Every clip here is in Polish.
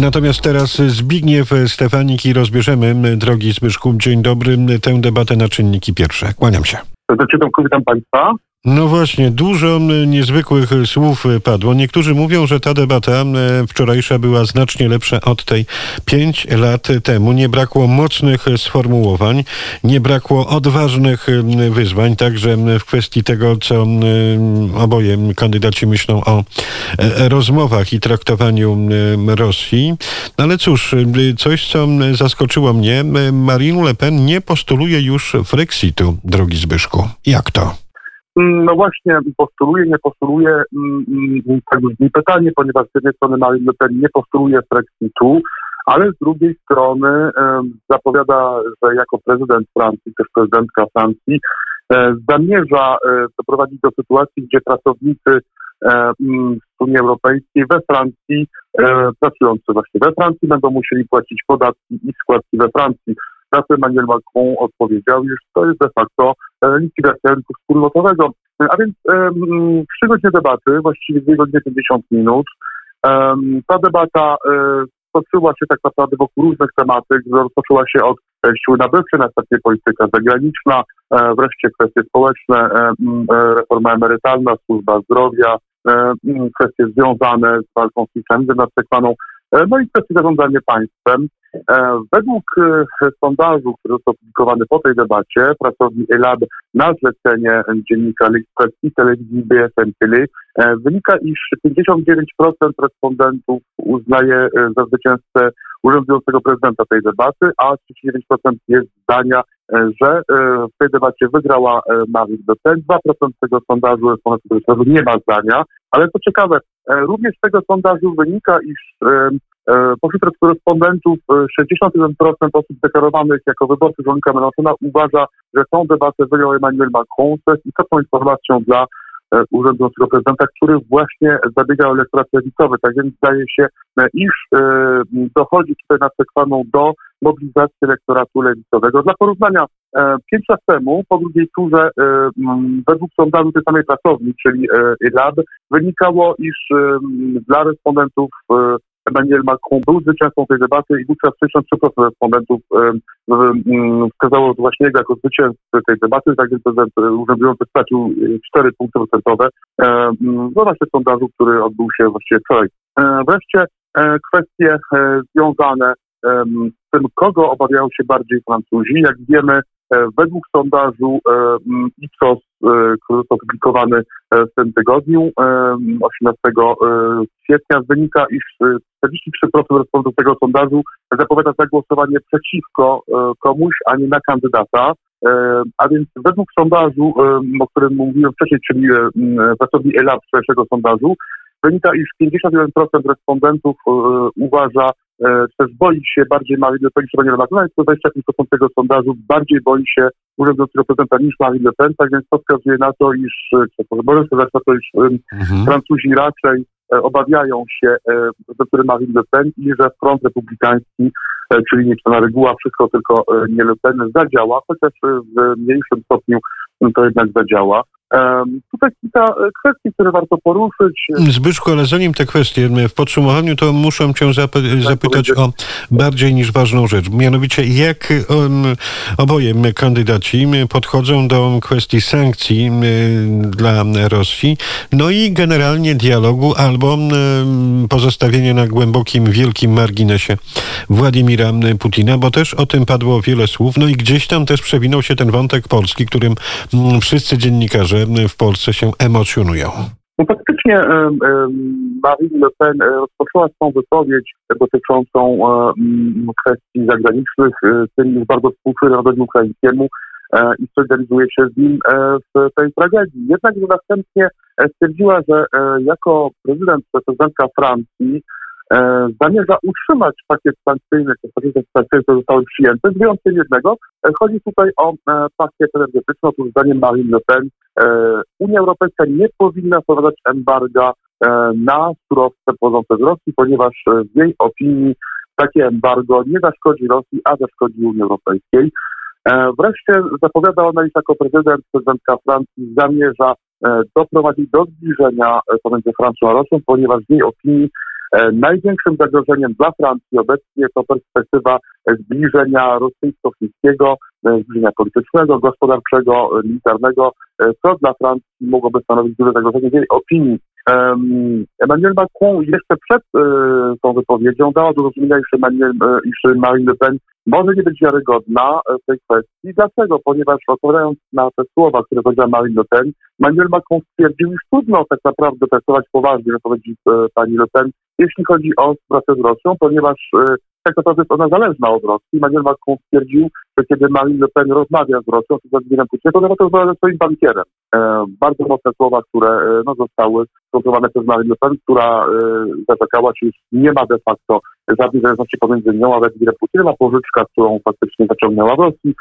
Natomiast teraz Zbigniew Stefanik i rozbierzemy, drogi Zbyszku, dzień dobry, tę debatę na czynniki pierwsze. Kłaniam się. Znaczy, witam Państwa. No właśnie, dużo niezwykłych słów padło. Niektórzy mówią, że ta debata wczorajsza była znacznie lepsza od tej pięć lat temu. Nie brakło mocnych sformułowań, nie brakło odważnych wyzwań, także w kwestii tego, co oboje kandydaci myślą o e, rozmowach i traktowaniu Rosji. No ale cóż, coś, co zaskoczyło mnie, Marine Le Pen nie postuluje już Frexitu, drogi Zbyszku. Jak to? Mm, no właśnie, postuluje, nie postuluje, mm, mm, tak brzmi pytanie, ponieważ z jednej strony Marine Le Pen nie postuluje Brexitu, ale z drugiej strony zapowiada, że jako prezydent Francji, też prezydentka Francji, e, zamierza e, doprowadzić do sytuacji, gdzie pracownicy e, w Unii Europejskiej we Francji, pracujący właśnie we Francji, będą musieli płacić podatki i składki we Francji. Na to Emmanuel Macron odpowiedział, iż to jest de facto e, likwidacja rynku wspólnotowego. A więc trzy godziny debaty, właściwie 2 godziny 50 minut. Ta debata e, toczyła się tak naprawdę wokół różnych tematyk. Rozpoczęła się od e, siły nabywczej, następnie polityka zagraniczna, wreszcie kwestie społeczne, reforma emerytalna, służba zdrowia, kwestie związane z walką z klimatem nad zwaną no i kwestie zarządzania państwem. E, według e, sondażu, który został opublikowany po tej debacie, pracowni ELAB na zlecenie dziennika L'Express i telewizji BFM TV, e, wynika, iż 59% respondentów uznaje za zwycięzcę urzędującego prezydenta tej debaty, a 39% jest zdania, że w tej debacie wygrała Le Pen. 2% tego sondażu respondentów nie ma zdania, ale co ciekawe, również z tego sondażu wynika, iż E, pośród respondentów 61% e, osób deklarowanych jako wyborcy Jean-Luca uważa, że tą debatę wygrał Emmanuel Macron, co jest istotną informacją dla e, urzędującego prezydenta, który właśnie zabiega o elektorat lewicowy. Tak więc zdaje się, iż dochodzi tutaj na przykładą do mobilizacji elektoratu lewicowego. Dla porównania, pięć lat temu, po drugiej turze, według sondażu tej samej pracowni, czyli LAB, wynikało, iż dla respondentów Emmanuel Macron był zwycięzcą tej debaty i wówczas 63% respondentów wskazało właśnie jego jako zwycięzcę tej debaty, tak więc prezydent urzędujący stracił 4 punkty procentowe no właśnie sondażu, który odbył się właściwie wczoraj. E, wreszcie e, kwestie e, związane z tym, kogo obawiają się bardziej Francuzi. Jak wiemy, według sondażu Ipsos E, który został opublikowany e, w tym tygodniu, 18 e, kwietnia, wynika, iż 43% respondentów tego sondażu zapowiada zagłosowanie przeciwko komuś, a nie na kandydata. A więc według sondażu, o którym mówiłem wcześniej, czyli pracowni ELAB wczorajszego sondażu, wynika, iż 51% respondentów uważa, E, też boi się bardziej Marine Le Pen niż Emmanuel Macron, jest to 25% tego sondażu bardziej boi się urzędującego prezydenta niż Marine Le Pen, tak więc to wskazuje na to, iż, czy może wskazać na to, iż mhm. Francuzi raczej e, obawiają się prezydentury Marine Le Pen i że front republikański, e, czyli nieczana reguła, wszystko tylko nie Le Pen zadziała, chociaż w mniejszym stopniu to jednak zadziała. Tutaj kilka e, kwestii, które warto poruszyć. Zbyszku, ale zanim te kwestie w podsumowaniu, to muszę cię zapy tak, zapytać o bardziej niż ważną rzecz. Mianowicie, jak um, oboje kandydaci podchodzą do kwestii sankcji dla Rosji, no i generalnie dialogu albo um, pozostawienia na głębokim, wielkim marginesie Władimira Putina, bo też o tym padło wiele słów. No i gdzieś tam też przewinął się ten wątek polski, którym wszyscy dziennikarze w Polsce się emocjonują. No faktycznie Marine Le Pen e, rozpoczęła swą wypowiedź dotyczącą e, kwestii zagranicznych, e, tym jest bardzo współczuję narodowi ukraińskiemu i solidarizuje się z nim w tej tragedii. Jednak następnie stwierdziła, że jako prezydent, prezydentka Francji zamierza utrzymać pakiet sankcyjny, czy pakiet sankcyjny, które zostały przyjęte, z wyjątkiem jednego. E, chodzi tutaj o e, pakiet energetyczny. Otóż zdaniem Marine Le Pen Unia Europejska nie powinna wprowadzać embarga na surowce pochodzące z Rosji, ponieważ w jej opinii takie embargo nie zaszkodzi Rosji, a zaszkodzi Unii Europejskiej. Wreszcie zapowiada ona, iż jako prezydent, prezydentka Francji zamierza doprowadzić do zbliżenia pomiędzy Francją a Rosją, ponieważ w jej opinii E, Największym zagrożeniem dla Francji obecnie to perspektywa e, zbliżenia rosyjsko-chińskiego, e, zbliżenia politycznego, gospodarczego, e, militarnego, e, co dla Francji mogłoby stanowić duże zagrożenie w jej opinii. Em, Emmanuel Macron jeszcze przed e, tą wypowiedzią dała do Emmanuel, e, iż Marine Le Pen może nie być wiarygodna e, w tej kwestii. Dlaczego? Ponieważ odpowiadając na te słowa, które powiedziała Marine Le Pen, Emmanuel Macron stwierdził, iż trudno tak naprawdę traktować poważnie wypowiedzi pani Le Pen, jeśli chodzi o współpracę z Rosją, ponieważ tak naprawdę jest ona zależna od Rosji. Emmanuel Macron stwierdził, że kiedy Marine Le Pen rozmawia z Rosją, czy z Władimirem Putinem, to rozmawia ze swoim bankierem. E, bardzo mocne słowa, które e, no, zostały skontrolowane przez Marine Le Pen, która e, zaczekała, czy już nie ma de facto żadnej zależności pomiędzy nią a Władimirem Putinem, a pożyczka, którą faktycznie zaciągnęła w Rosji,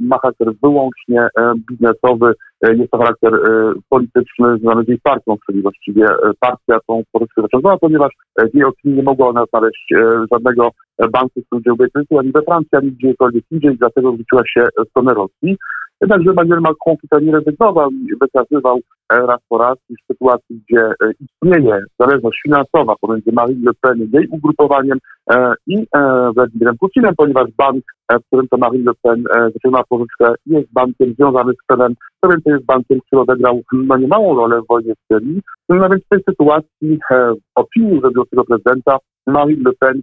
ma charakter wyłącznie e, biznesowy, e, jest to charakter e, polityczny związany z jej partią, czyli właściwie e, partia tą pożyczkę zaciągnęła, ponieważ e, w jej opinii nie mogła ona znaleźć e, żadnego e, banku, w którym udziałby kredytu, ani we Francji, ani gdziekolwiek indziej, dlatego zwróciła się w stronę Rosji. Jednakże Emmanuel Macron tutaj nie rezygnował i wykazywał e, raz po raz, iż w sytuacji, gdzie e, istnieje zależność finansowa pomiędzy Marine Le Pen i jej ugrupowaniem e, i Władimirem Putinem, ponieważ bank, w którym to Marine Le Pen zaciągnęła pożyczkę, jest bankiem związanym z Kremlem, co więcej jest bankiem, który odegrał no, niemałą rolę w wojnie w Syrii. No więc w tej sytuacji w opinii urzędującego prezydenta Marine Le Pen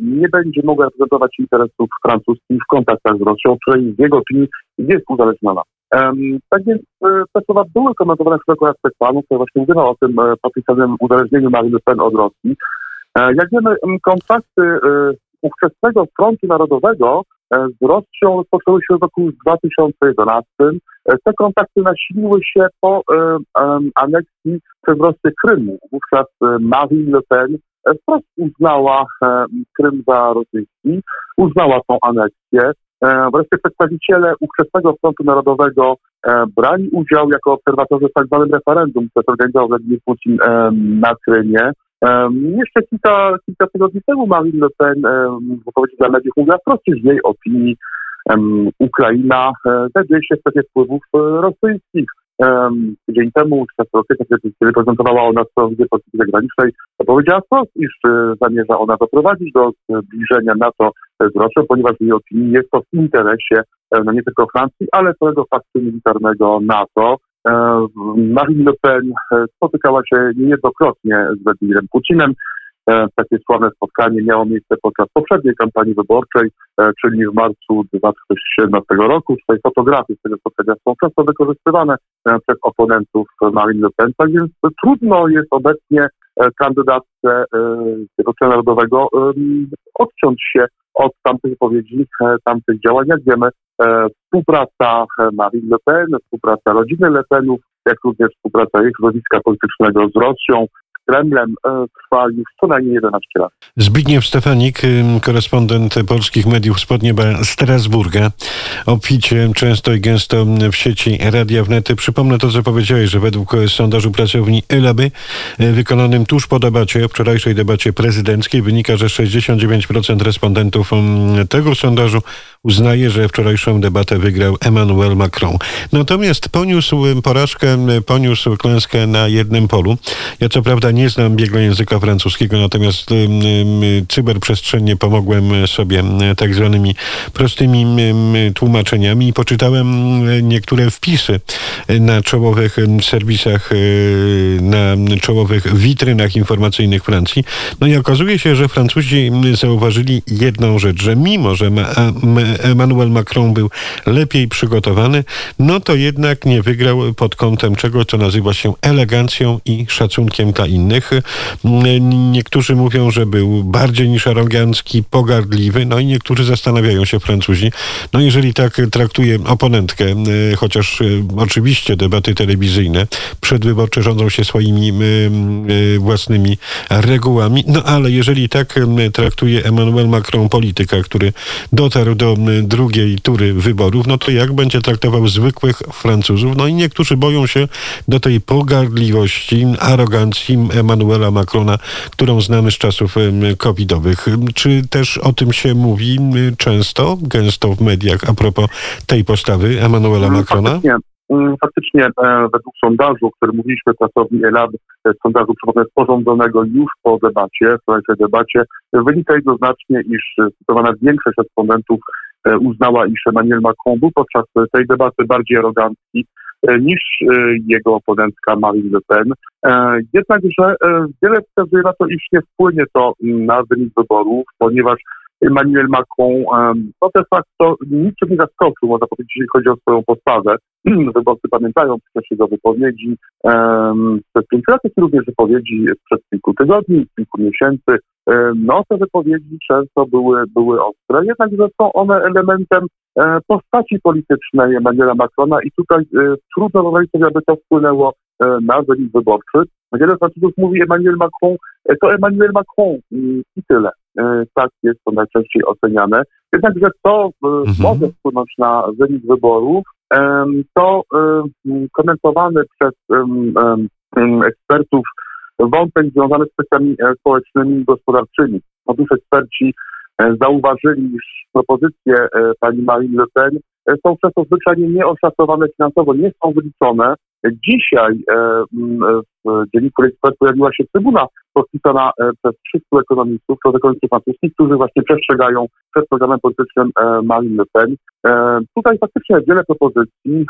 nie będzie mogła reprezentować interesów francuskich w kontaktach z Rosją, której w jego opinii jest uzależniona. Um, tak więc e, te słowa były komentowane szeroko jak Panu, który właśnie mówiła o tym e, potencjalnym uzależnieniu Marine Le Pen od Rosji. E, jak wiemy, kontakty e, ówczesnego Frontu Narodowego e, z Rosją rozpoczęły się w roku 2011. E, Te kontakty nasiliły się po aneksji przez Rosję Krymu. Wówczas Marine Le Pen wprost uznała Krym za rosyjski, uznała tą aneksję. E, Wreszcie przedstawiciele ówczesnego Frontu Narodowego e, brali udział jako obserwatorzy w tak zwanym referendum, które zorganizował Władimir Putin e, na Krymie. Jeszcze kilka, kilka tygodni temu Marine Le Pen w wypowiedzi dla mediów mówiła wprost, w jej opinii Ukraina znajduje się w strefie wpływów rosyjskich. Um, tydzień temu, 4 kwietnia, kiedy prezentowała ona swoją wizję polityki zagranicznej, powiedziała wprost, iż e, zamierza ona doprowadzić do zbliżenia NATO z Rosją, ponieważ w jej opinii jest to w interesie e, no nie tylko Francji, ale całego faktu militarnego NATO. E, Marine Le Pen spotykała się niejednokrotnie z Władimirem Putinem. Takie sławne spotkanie miało miejsce podczas poprzedniej kampanii wyborczej, czyli w marcu 2017 roku. Tutaj fotografie z tego spotkania są często wykorzystywane przez oponentów Marine Le Pen. Tak więc trudno jest obecnie e, kandydatce e, tego celu narodowego em, odciąć się od tamtych wypowiedzi, e, tamtych działań. Jak wiemy, e, współpraca e, Marine Le Pen, współpraca rodziny Le Penów, jak również współpraca ich środowiska politycznego z Rosją, Kremlem e, trwa już co najmniej 11 lat. Zbigniew Stefanik, korespondent polskich mediów nieba Strasburga, obficie często i gęsto w sieci Radia Wnety. Przypomnę to, co powiedziałeś, że według sondażu pracowni Elaby y, wykonanym tuż po debacie, wczorajszej debacie prezydenckiej wynika, że 69% respondentów tego sondażu uznaje, że wczorajszą debatę wygrał Emmanuel Macron. Natomiast poniósł porażkę, poniósł klęskę na jednym polu. Ja co prawda nie znam biegłego języka francuskiego, natomiast cyberprzestrzennie pomogłem sobie tak zwanymi prostymi ym, tłumaczeniami i poczytałem niektóre wpisy na czołowych serwisach, y, na czołowych witrynach informacyjnych Francji. No i okazuje się, że Francuzi zauważyli jedną rzecz, że mimo, że Ma- Emmanuel Macron był lepiej przygotowany, no to jednak nie wygrał pod kątem czego, co nazywa się elegancją i szacunkiem dla innych. Mm, Niektórzy mówią, że był bardziej niż arogancki, pogardliwy, no i niektórzy zastanawiają się Francuzi, no jeżeli tak traktuje oponentkę, y, chociaż y, oczywiście debaty telewizyjne przedwyborcze rządzą się swoimi y, własnymi regułami, no ale jeżeli tak traktuje Emmanuel Macron polityka, który dotarł do drugiej tury wyborów, no to jak będzie traktował zwykłych Francuzów? No i niektórzy boją się do tej pogardliwości, arogancji Emmanuela Macrona, którą znamy z czasów covidowych. Czy też o tym się mówi często, gęsto w mediach a propos tej postawy Emmanuela Macrona? Faktycznie, mm, faktycznie e, według sondażu, o którym mówiliśmy, pracowni ELAB, e, sondażu sporządzonego już po debacie, wczorajszej debacie, wynika jednoznacznie, iż cytowana większość respondentów uznała, iż Emmanuel Macron był podczas tej debaty bardziej arogancki niż jego oponentka Marine Le Pen. Jednakże wiele wskazuje na to, iż nie wpłynie to na wynik wyborów, ponieważ Emmanuel Macron, to de facto niczym nie zaskoczył, można powiedzieć, jeśli chodzi o swoją postawę. Wyborcy pamiętają przecież jego wypowiedzi um, sprzed pięciu lat, jak również wypowiedzi sprzed kilku tygodni, kilku miesięcy. No, te wypowiedzi często były, były ostre, jednakże są one elementem e, postaci politycznej Emmanuela Macrona i tutaj e, trudno wyobrazić sobie, aby to wpłynęło e, na wynik wyborczy. Wiele Francuzów mówi Emmanuel Macron, to Emmanuel Macron i tyle. Tak jest to najczęściej oceniane. Jednakże to mhm. może wpłynąć na wynik wyborów, to komentowany przez ekspertów wątek związany z kwestiami e, społecznymi i gospodarczymi. Otóż eksperci e, zauważyli, iż propozycje e, pani Marine Le Pen są często zwyczajnie nieoszacowane finansowo, nie są wyliczone. Dzisiaj w dzienniku Ekspert pojawiła się trybuna podpisana przez 300 ekonomistów, przez ekonomistów francuskich, którzy właśnie przestrzegają przed programem politycznym Marine Le Pen. Tutaj faktycznie wiele propozycji.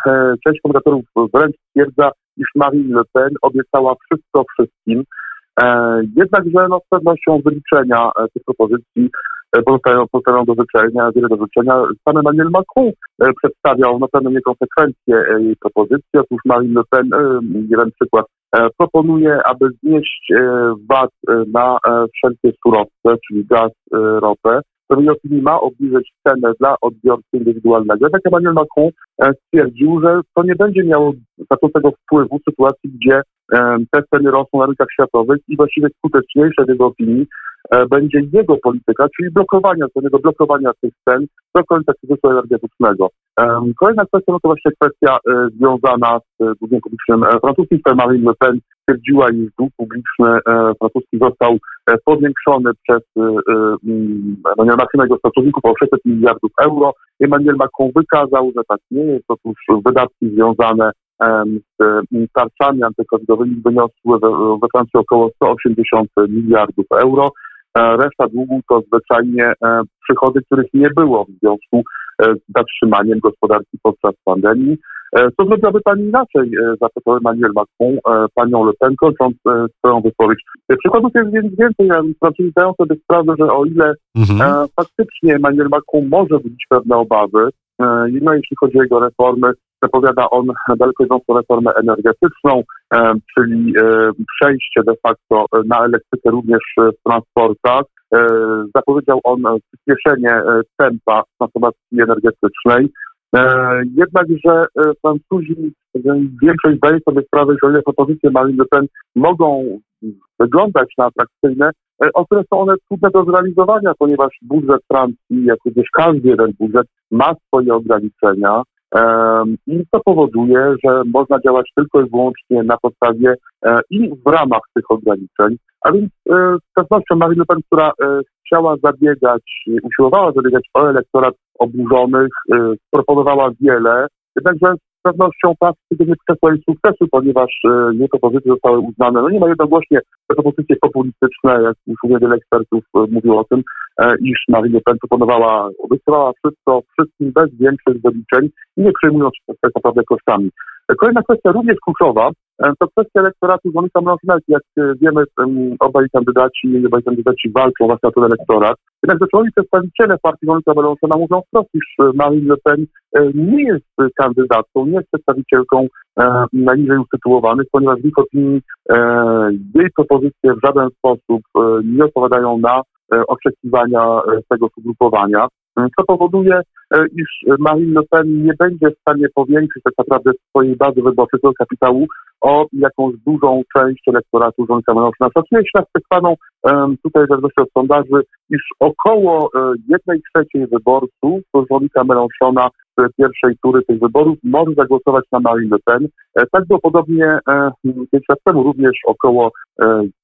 Część komentatorów wręcz stwierdza, iż Marine Le Pen obiecała wszystko wszystkim. E, jednakże no, z pewnością wyliczenia e, tych propozycji e, pozostają, pozostają do życzenia, wiele do życzenia. Sam Emmanuel Macron przedstawiał na pewno niekonsekwencje jej propozycji. Otóż Marine Le Pen, jeden przykład, proponuje, aby znieść VAT na wszelkie surowce, czyli gaz, ropę, opinii ma obniżyć cenę dla odbiorcy indywidualnego. Tak Emmanuel Macron e, stwierdził, że to nie będzie miało znaczącego wpływu w sytuacji, gdzie e, te ceny rosną na rynkach światowych i właściwie skuteczniejsze w jego opinii e, będzie jego polityka, czyli blokowania, pewnego blokowania tych cen do końca kryzysu energetycznego. Kolejna kwestia no to właśnie kwestia związana z długiem publicznym francuskim. Marine Le Pen stwierdziła, iż dług publiczny e, francuski został e, powiększony przez e, Macron jego pracowników o 600 miliardów euro. Emmanuel Macron wykazał, że tak nie jest. Otóż wydatki związane z tarczami antykowidowymi wyniosły we Francji około 180 miliardów euro. Reszta długu to zwyczajnie przychody, których nie było w związku z zatrzymaniem gospodarki podczas pandemii. E, co zrobiłaby Pani inaczej, e, zapytał Emmanuel Macron e, panią Le Pen, kończąc swoją wypowiedź. Przykładów jest więc więcej. Francuzi zdają sobie sprawę, że o ile mhm. faktycznie Emmanuel Macron może budzić pewne obawy, no jeśli chodzi o jego reformy, zapowiada on daleko idącą reformę energetyczną, czyli przejście de facto na elektrykę również w transportach. Zapowiedział on przyspieszenie tempa transformacji energetycznej. E, jednakże e, Francuzi, większość zdaje sobie sprawę, że o ile propozycje Marine Le Pen mogą wyglądać na atrakcyjne, e, o tyle są one trudne do zrealizowania, ponieważ budżet Francji, jak również każdy jeden budżet, ma swoje ograniczenia. I to powoduje, że można działać tylko i wyłącznie na podstawie i w ramach tych ograniczeń. A więc z pewnością Marine Le Pen, która chciała zabiegać, usiłowała zabiegać o elektorat oburzonych, proponowała wiele, jednakże z pewnością praktycznie nie jej sukcesu, ponieważ y, jej propozycje zostały uznane, no nie ma jednogłośnie te propozycje populistyczne, jak już wiele ekspertów y, mówiło o tym, e, iż Marine Pen proponowała, obiecywała wszystko, wszystkim bez większych wyliczeń i nie przejmując się tak naprawdę kosztami. Kolejna kwestia również kluczowa, e, to kwestia elektoratu Monika Mrożnek. Jak e, wiemy, obaj kandydaci, obaj kandydaci walczą właśnie o ten elektorat. Jednak zaczęli przedstawiciele partii Monika Mrożna mówią wprost, iż e, Marine Le Pen nie jest kandydatką, nie jest przedstawicielką najniżej usytuowanych, ponieważ w ich opinii jej propozycje w żaden sposób nie odpowiadają na oczekiwania tego ugrupowania co powoduje, e, iż Marine Le Pen nie będzie w stanie powiększyć tak naprawdę swojej bazy wyborczej, tego kapitału o jakąś dużą część elektoratu rządza Melanchona. Szacuje się nad trwaną tutaj w zależności od sondaży, iż około e, jednej trzeciej wyborców Żonika Melanchona z pierwszej tury tych wyborów może zagłosować na Marine Le Pen. E, tak było podobnie pięć lat temu, również około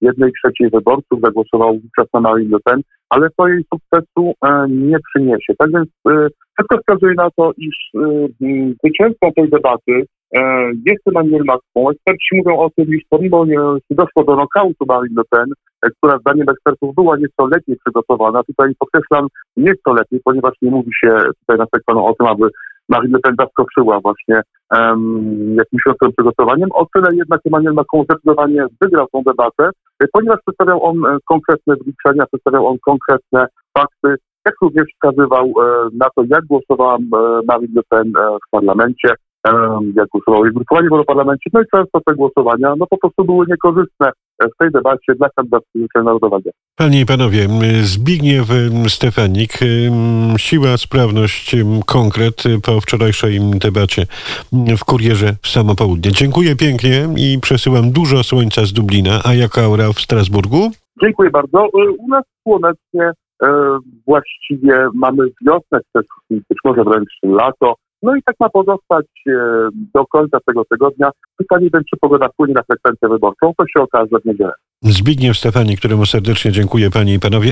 jednej trzeciej wyborców zagłosował wówczas na Marine Le Pen ale to jej sukcesu e, nie przyniesie. Tak więc e, Wszystko wskazuje na to, iż y, y, zwycięzcą tej debaty e, jest Emmanuel Macron. Eksperci mówią o tym, iż pomimo nie doszło do nokautu Marine Le Pen, e, która zdaniem ekspertów była nieco lepiej przygotowana. Tutaj podkreślam nieco lepiej, ponieważ nie mówi się tutaj na sektorze o tym, aby Marine Le Pen zaskoczyła właśnie um, jakimś środkiem przygotowaniem. O tyle jednak Emmanuel Macron zdecydowanie wygrał tą debatę, e, ponieważ przedstawiał on konkretne wyliczenia, przedstawiał on konkretne fakty, jak również wskazywał e, na to, jak głosowała e, Marine Le Pen e, w parlamencie, jak głosowało jej głosowanie było w parlamencie, no i często te głosowania no po prostu były niekorzystne w tej debacie dla kandydata narodowego. Panie i panowie, Zbigniew Stefanik, siła, sprawność, konkret po wczorajszej debacie w kurierze w samo południe. Dziękuję pięknie i przesyłam dużo słońca z Dublina, a jaka aura w Strasburgu? Dziękuję bardzo. U nas słonecznie właściwie mamy wiosnę, też być może wręcz lato. No i tak ma pozostać e, do końca tego tygodnia. Pytanie będzie, czy pogoda wpłynie na frekwencję wyborczą. To się okaże w niedzielę. Zbigniew Stefanik, któremu serdecznie dziękuję Panie i Panowie.